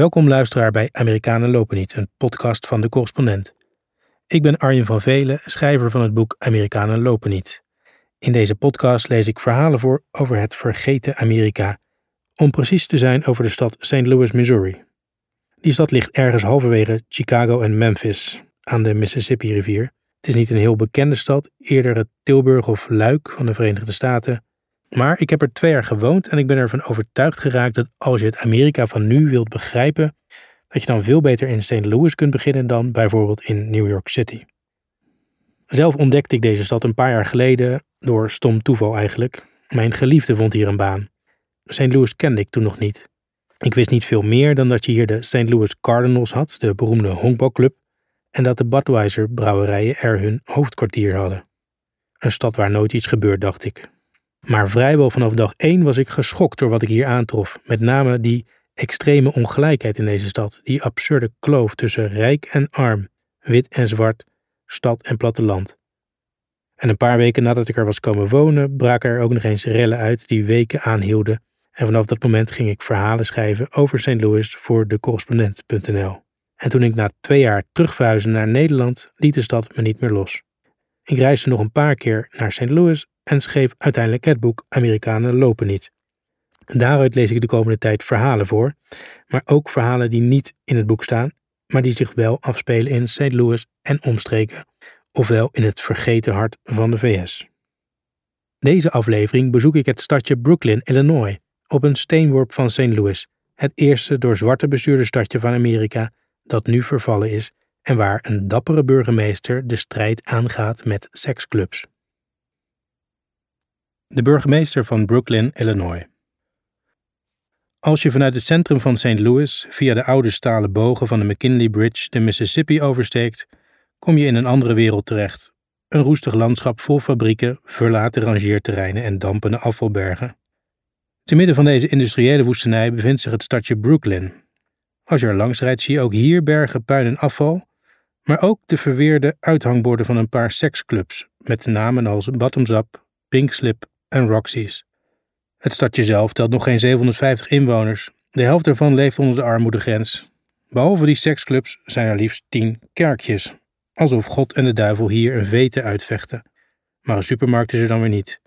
Welkom luisteraar bij Amerikanen lopen niet, een podcast van de correspondent. Ik ben Arjen van Velen, schrijver van het boek Amerikanen lopen niet. In deze podcast lees ik verhalen voor over het vergeten Amerika, om precies te zijn over de stad St. Louis, Missouri. Die stad ligt ergens halverwege Chicago en Memphis, aan de Mississippi-rivier. Het is niet een heel bekende stad, eerder het Tilburg of Luik van de Verenigde Staten. Maar ik heb er twee jaar gewoond en ik ben ervan overtuigd geraakt dat als je het Amerika van nu wilt begrijpen, dat je dan veel beter in St. Louis kunt beginnen dan bijvoorbeeld in New York City. Zelf ontdekte ik deze stad een paar jaar geleden, door stom toeval eigenlijk. Mijn geliefde vond hier een baan. St. Louis kende ik toen nog niet. Ik wist niet veel meer dan dat je hier de St. Louis Cardinals had, de beroemde honkbalclub, en dat de Budweiser brouwerijen er hun hoofdkwartier hadden. Een stad waar nooit iets gebeurt, dacht ik. Maar vrijwel vanaf dag één was ik geschokt door wat ik hier aantrof, met name die extreme ongelijkheid in deze stad, die absurde kloof tussen rijk en arm, wit en zwart, stad en platteland. En een paar weken nadat ik er was komen wonen, braken er ook nog eens rellen uit die weken aanhielden. En vanaf dat moment ging ik verhalen schrijven over St. Louis voor de correspondent.nl. En toen ik na twee jaar terugverhuisde naar Nederland, liet de stad me niet meer los. Ik reisde nog een paar keer naar St. Louis en schreef uiteindelijk het boek Amerikanen lopen niet. Daaruit lees ik de komende tijd verhalen voor, maar ook verhalen die niet in het boek staan, maar die zich wel afspelen in St. Louis en omstreken, ofwel in het vergeten hart van de VS. Deze aflevering bezoek ik het stadje Brooklyn, Illinois, op een steenworp van St. Louis, het eerste door zwarte bestuurde stadje van Amerika dat nu vervallen is en waar een dappere burgemeester de strijd aangaat met seksclubs. De burgemeester van Brooklyn, Illinois. Als je vanuit het centrum van St. Louis via de oude stalen bogen van de McKinley Bridge de Mississippi oversteekt, kom je in een andere wereld terecht. Een roestig landschap vol fabrieken, verlaten rangeerterreinen en dampende afvalbergen. Te midden van deze industriële woestenij bevindt zich het stadje Brooklyn. Als je er langs rijdt zie je ook hier bergen puin en afval, maar ook de verweerde uithangborden van een paar seksclubs met namen als Bottoms Up, Pink Slip en Roxy's. Het stadje zelf telt nog geen 750 inwoners. De helft ervan leeft onder de armoedegrens. Behalve die seksclubs zijn er liefst 10 kerkjes, alsof God en de duivel hier een vete uitvechten. Maar een supermarkt is er dan weer niet.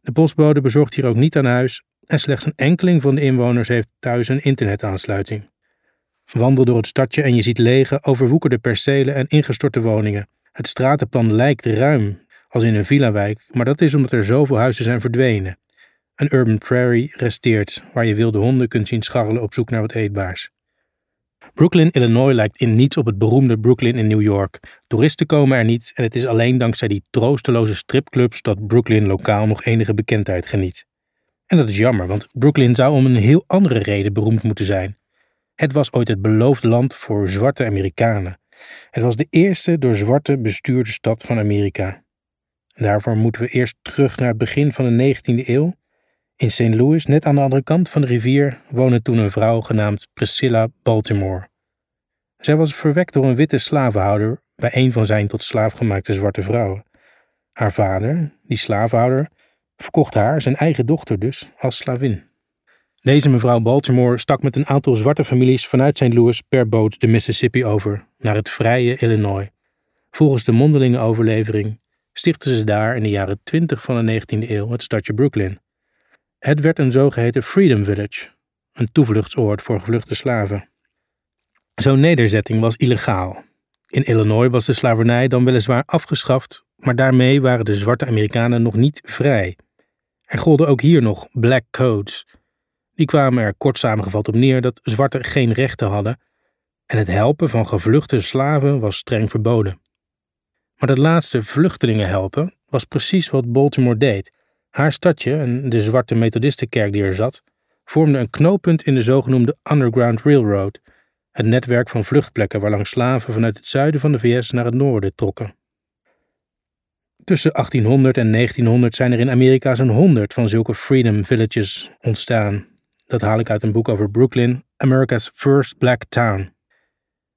De postbode bezorgt hier ook niet aan huis en slechts een enkeling van de inwoners heeft thuis een internetaansluiting. Wandel door het stadje en je ziet lege, overwoekerde percelen en ingestorte woningen. Het stratenplan lijkt ruim, als in een villa-wijk, maar dat is omdat er zoveel huizen zijn verdwenen. Een urban prairie resteert, waar je wilde honden kunt zien scharrelen op zoek naar wat eetbaars. Brooklyn, Illinois lijkt in niets op het beroemde Brooklyn in New York. Toeristen komen er niet en het is alleen dankzij die troosteloze stripclubs dat Brooklyn lokaal nog enige bekendheid geniet. En dat is jammer, want Brooklyn zou om een heel andere reden beroemd moeten zijn. Het was ooit het beloofde land voor zwarte Amerikanen. Het was de eerste door zwarte bestuurde stad van Amerika. Daarvoor moeten we eerst terug naar het begin van de 19e eeuw. In St. Louis, net aan de andere kant van de rivier, woonde toen een vrouw genaamd Priscilla Baltimore. Zij was verwekt door een witte slavenhouder bij een van zijn tot slaaf gemaakte zwarte vrouwen. Haar vader, die slavenhouder, verkocht haar, zijn eigen dochter dus, als slavin. Deze mevrouw Baltimore stak met een aantal zwarte families vanuit St. Louis per boot de Mississippi over naar het vrije Illinois. Volgens de mondelinge overlevering stichtten ze daar in de jaren 20 van de 19e eeuw het stadje Brooklyn. Het werd een zogeheten Freedom Village, een toevluchtsoord voor gevluchte slaven. Zo'n nederzetting was illegaal. In Illinois was de slavernij dan weliswaar afgeschaft, maar daarmee waren de zwarte Amerikanen nog niet vrij. Er golden ook hier nog black codes. Die kwamen er kort samengevat op neer dat zwarten geen rechten hadden en het helpen van gevluchte slaven was streng verboden. Maar dat laatste vluchtelingen helpen was precies wat Baltimore deed. Haar stadje en de zwarte methodistenkerk die er zat, vormden een knooppunt in de zogenoemde Underground Railroad, het netwerk van vluchtplekken waarlangs slaven vanuit het zuiden van de VS naar het noorden trokken. Tussen 1800 en 1900 zijn er in Amerika zo'n 100 van zulke Freedom Villages ontstaan. Dat haal ik uit een boek over Brooklyn, America's First Black Town.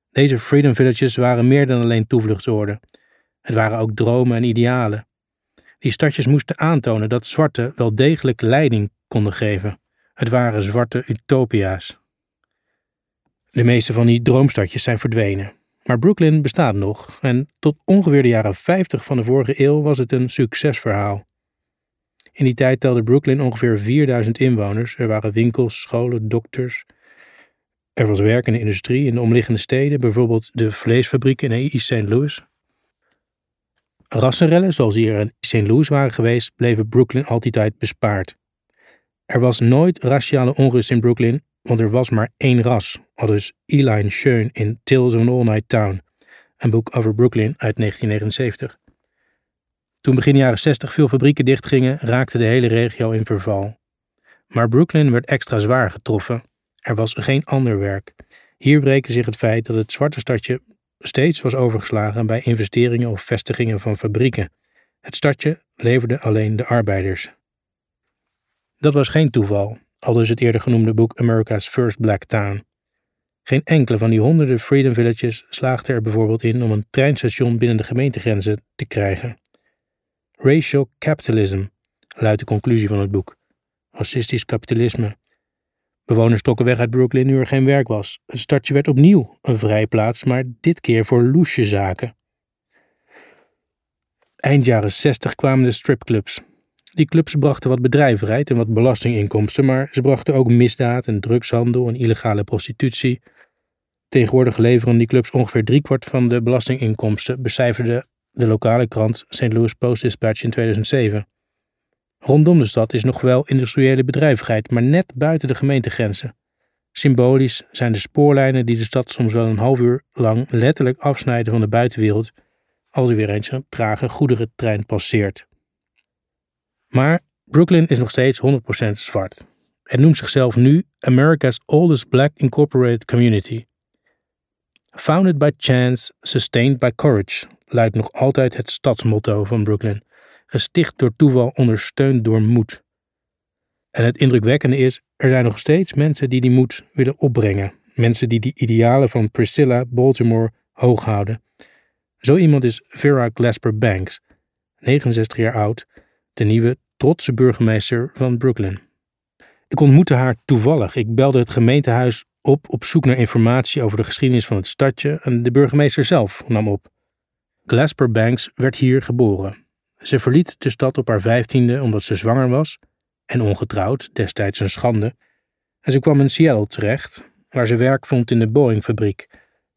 Deze Freedom Villages waren meer dan alleen toevluchtsoorden. Het waren ook dromen en idealen. Die stadjes moesten aantonen dat zwarte wel degelijk leiding konden geven. Het waren zwarte utopia's. De meeste van die droomstadjes zijn verdwenen. Maar Brooklyn bestaat nog en tot ongeveer de jaren 50 van de vorige eeuw was het een succesverhaal. In die tijd telde Brooklyn ongeveer 4000 inwoners. Er waren winkels, scholen, dokters. Er was werk in de industrie in de omliggende steden, bijvoorbeeld de vleesfabriek in East St. Louis. Rassenrellen, zoals die er in St. Louis waren geweest, bleven Brooklyn altijd bespaard. Er was nooit raciale onrust in Brooklyn, want er was maar één ras, aldus Eli Schoen in Tales of an All-Night Town, een boek over Brooklyn uit 1979. Toen begin jaren 60 veel fabrieken dichtgingen, raakte de hele regio in verval. Maar Brooklyn werd extra zwaar getroffen. Er was geen ander werk. Hier breekte zich het feit dat het zwarte stadje steeds was overgeslagen bij investeringen of vestigingen van fabrieken. Het stadje leverde alleen de arbeiders. Dat was geen toeval, al dus het eerder genoemde boek America's First Black Town. Geen enkele van die honderden Freedom Villages slaagde er bijvoorbeeld in om een treinstation binnen de gemeentegrenzen te krijgen. Racial capitalism luidt de conclusie van het boek. Racistisch kapitalisme. Bewoners trokken weg uit Brooklyn nu er geen werk was. Het stadje werd opnieuw een vrijplaats, maar dit keer voor loesje zaken. Eind jaren 60 kwamen de stripclubs. Die clubs brachten wat bedrijvigheid en wat belastinginkomsten, maar ze brachten ook misdaad en drugshandel en illegale prostitutie. Tegenwoordig leveren die clubs ongeveer driekwart van de belastinginkomsten, becijferde de lokale krant St. Louis Post-Dispatch in 2007. Rondom de stad is nog wel industriële bedrijvigheid, maar net buiten de gemeentegrenzen. Symbolisch zijn de spoorlijnen die de stad soms wel een half uur lang letterlijk afsnijden van de buitenwereld als er weer eens een trage goederentrein passeert. Maar Brooklyn is nog steeds 100% zwart. Het noemt zichzelf nu America's oldest black incorporated community. Founded by chance, sustained by courage, luidt nog altijd het stadsmotto van Brooklyn. Gesticht door toeval, ondersteund door moed. En het indrukwekkende is, er zijn nog steeds mensen die die moed willen opbrengen. Mensen die die idealen van Priscilla Baltimore hoog houden. Zo iemand is Vera Glasper Banks, 69 jaar oud, de nieuwe trotse burgemeester van Brooklyn. Ik ontmoette haar toevallig. Ik belde het gemeentehuis op op zoek naar informatie over de geschiedenis van het stadje en de burgemeester zelf nam op. Glasper Banks werd hier geboren. Ze verliet de stad op haar vijftiende omdat ze zwanger was en ongetrouwd, destijds een schande. En ze kwam in Seattle terecht, waar ze werk vond in de Boeing-fabriek,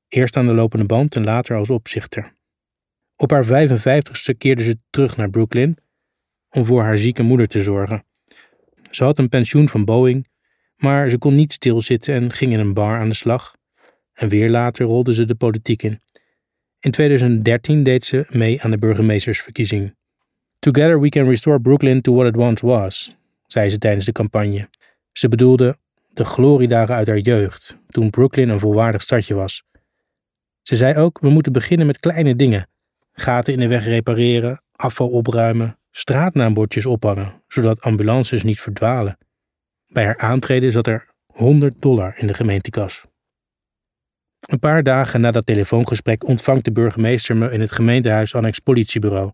eerst aan de lopende band en later als opzichter. Op haar 55ste keerde ze terug naar Brooklyn om voor haar zieke moeder te zorgen. Ze had een pensioen van Boeing, maar ze kon niet stilzitten en ging in een bar aan de slag. En weer later rolde ze de politiek in. In 2013 deed ze mee aan de burgemeestersverkiezing. Together we can restore Brooklyn to what it once was, zei ze tijdens de campagne. Ze bedoelde de gloriedagen uit haar jeugd, toen Brooklyn een volwaardig stadje was. Ze zei ook: we moeten beginnen met kleine dingen: gaten in de weg repareren, afval opruimen, straatnaambordjes ophangen, zodat ambulances niet verdwalen. Bij haar aantreden zat er 100 dollar in de gemeentekas. Een paar dagen na dat telefoongesprek ontvangt de burgemeester me in het gemeentehuis annex politiebureau.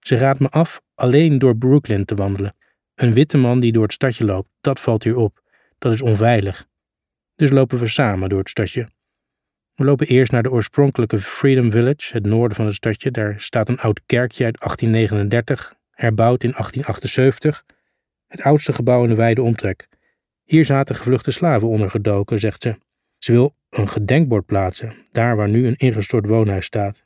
Ze raadt me af alleen door Brooklyn te wandelen. Een witte man die door het stadje loopt, dat valt hier op. Dat is onveilig. Dus lopen we samen door het stadje. We lopen eerst naar de oorspronkelijke Freedom Village, het noorden van het stadje. Daar staat een oud kerkje uit 1839, herbouwd in 1878. Het oudste gebouw in de wijde omtrek. Hier zaten gevluchte slaven ondergedoken, zegt ze. Ze wil een gedenkbord plaatsen, daar waar nu een ingestort woonhuis staat.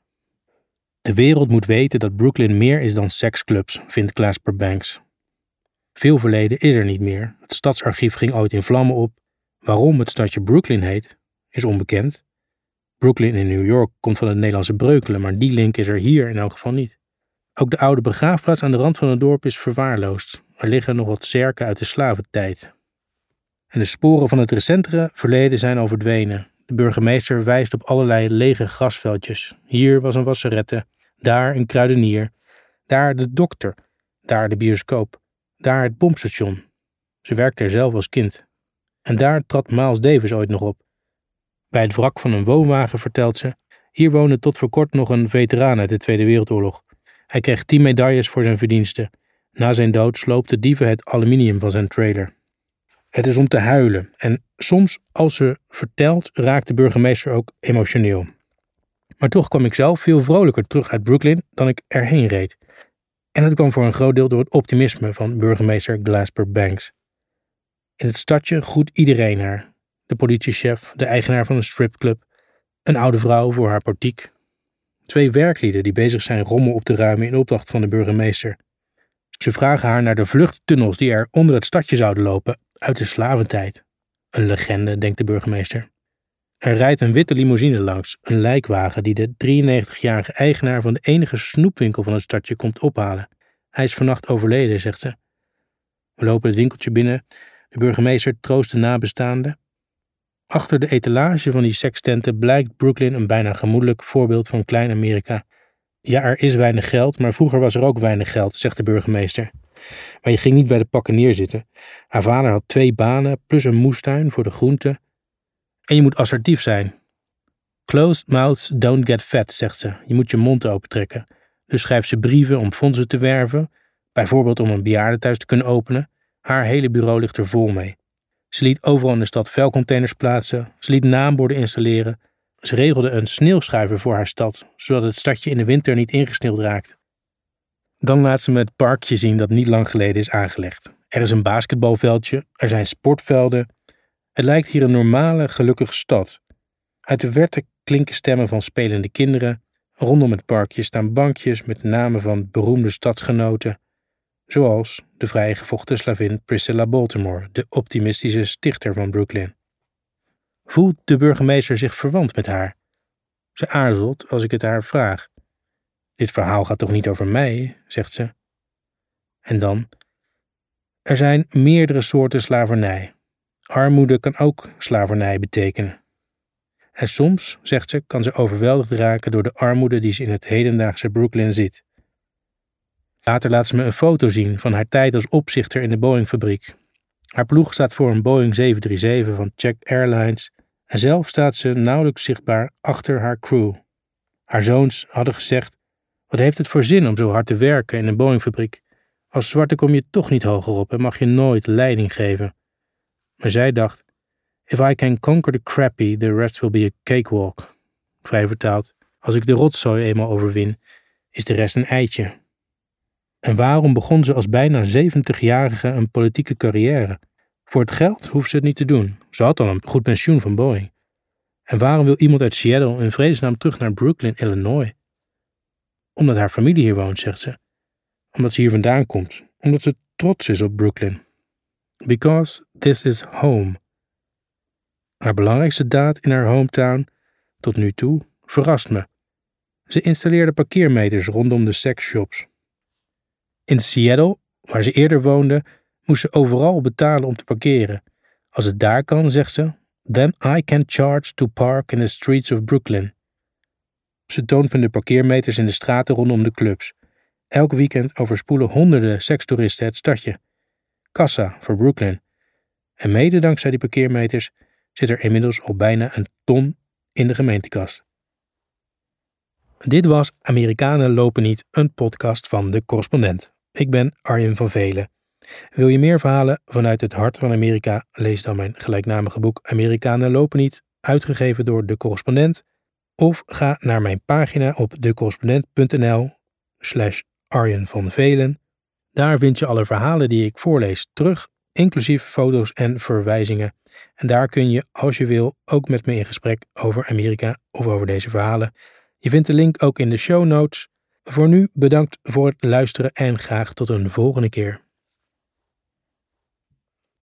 De wereld moet weten dat Brooklyn meer is dan seksclubs, vindt Clasper Banks. Veel verleden is er niet meer. Het stadsarchief ging ooit in vlammen op. Waarom het stadje Brooklyn heet, is onbekend. Brooklyn in New York komt van het Nederlandse breukelen, maar die link is er hier in elk geval niet. Ook de oude begraafplaats aan de rand van het dorp is verwaarloosd. Er liggen nog wat zerken uit de slaventijd. En de sporen van het recentere verleden zijn al verdwenen. De burgemeester wijst op allerlei lege grasveldjes. Hier was een wasserette, daar een kruidenier, daar de dokter, daar de bioscoop, daar het pompstation. Ze werkte er zelf als kind. En daar trad Miles Davis ooit nog op. Bij het wrak van een woonwagen vertelt ze: Hier woonde tot voor kort nog een veteraan uit de Tweede Wereldoorlog. Hij kreeg tien medailles voor zijn verdiensten. Na zijn dood sloopte dieven het aluminium van zijn trailer. Het is om te huilen en soms als ze vertelt raakt de burgemeester ook emotioneel. Maar toch kwam ik zelf veel vrolijker terug uit Brooklyn dan ik erheen reed. En dat kwam voor een groot deel door het optimisme van burgemeester Glasper Banks. In het stadje groet iedereen haar. De politiechef, de eigenaar van een stripclub, een oude vrouw voor haar portiek. Twee werklieden die bezig zijn rommel op te ruimen in opdracht van de burgemeester. Ze vragen haar naar de vluchttunnels die er onder het stadje zouden lopen uit de slaventijd. Een legende, denkt de burgemeester. Er rijdt een witte limousine langs, een lijkwagen die de 93-jarige eigenaar van de enige snoepwinkel van het stadje komt ophalen. Hij is vannacht overleden, zegt ze. We lopen het winkeltje binnen. De burgemeester troost de nabestaanden. Achter de etalage van die sekstenten blijkt Brooklyn een bijna gemoedelijk voorbeeld van Klein-Amerika. Ja, er is weinig geld, maar vroeger was er ook weinig geld, zegt de burgemeester. Maar je ging niet bij de pakken neerzitten. Haar vader had twee banen, plus een moestuin voor de groenten. En je moet assertief zijn. Closed mouths don't get fat, zegt ze. Je moet je mond opentrekken. Dus schrijft ze brieven om fondsen te werven, bijvoorbeeld om een bejaardentehuis te kunnen openen. Haar hele bureau ligt er vol mee. Ze liet overal in de stad vuilcontainers plaatsen, ze liet naamborden installeren, ze regelde een sneeuwschuiver voor haar stad, zodat het stadje in de winter niet ingesneeuwd raakt. Dan laat ze me het parkje zien dat niet lang geleden is aangelegd. Er is een basketbalveldje, er zijn sportvelden. Het lijkt hier een normale, gelukkige stad. Uit de verte klinken stemmen van spelende kinderen. Rondom het parkje staan bankjes met namen van beroemde stadsgenoten, zoals de vrijgevochten slavin Priscilla Baltimore, de optimistische stichter van Brooklyn. Voelt de burgemeester zich verwant met haar? Ze aarzelt als ik het haar vraag. Dit verhaal gaat toch niet over mij, zegt ze. En dan? Er zijn meerdere soorten slavernij. Armoede kan ook slavernij betekenen. En soms, zegt ze, kan ze overweldigd raken door de armoede die ze in het hedendaagse Brooklyn ziet. Later laat ze me een foto zien van haar tijd als opzichter in de Boeing-fabriek. Haar ploeg staat voor een Boeing 737 van Czech Airlines en zelf staat ze nauwelijks zichtbaar achter haar crew. Haar zoons hadden gezegd: Wat heeft het voor zin om zo hard te werken in een Boeing-fabriek? Als zwarte kom je toch niet hoger op en mag je nooit leiding geven. Maar zij dacht: If I can conquer the crappy, the rest will be a cakewalk. Vrij vertaald: Als ik de rotzooi eenmaal overwin, is de rest een eitje. En waarom begon ze als bijna 70-jarige een politieke carrière? Voor het geld hoeft ze het niet te doen. Ze had al een goed pensioen van Boeing. En waarom wil iemand uit Seattle in vredesnaam terug naar Brooklyn, Illinois? Omdat haar familie hier woont, zegt ze. Omdat ze hier vandaan komt. Omdat ze trots is op Brooklyn. Because this is home. Haar belangrijkste daad in haar hometown, tot nu toe, verrast me. Ze installeerde parkeermeters rondom de sexshops. In Seattle, waar ze eerder woonde, moest ze overal betalen om te parkeren. Als het daar kan, zegt ze, then I can charge to park in the streets of Brooklyn. Ze toont me de parkeermeters in de straten rondom de clubs. Elk weekend overspoelen honderden sekstoeristen het stadje. Kassa voor Brooklyn. En mede dankzij die parkeermeters zit er inmiddels al bijna een ton in de gemeentekast. Dit was Amerikanen lopen niet, een podcast van de correspondent. Ik ben Arjen van Velen. Wil je meer verhalen vanuit het hart van Amerika? Lees dan mijn gelijknamige boek Amerikanen lopen niet, uitgegeven door De Correspondent. Of ga naar mijn pagina op decorrespondent.nl slash Arjen van Velen. Daar vind je alle verhalen die ik voorlees terug, inclusief foto's en verwijzingen. En daar kun je, als je wil, ook met me in gesprek over Amerika of over deze verhalen. Je vindt de link ook in de show notes. Voor nu bedankt voor het luisteren en graag tot een volgende keer.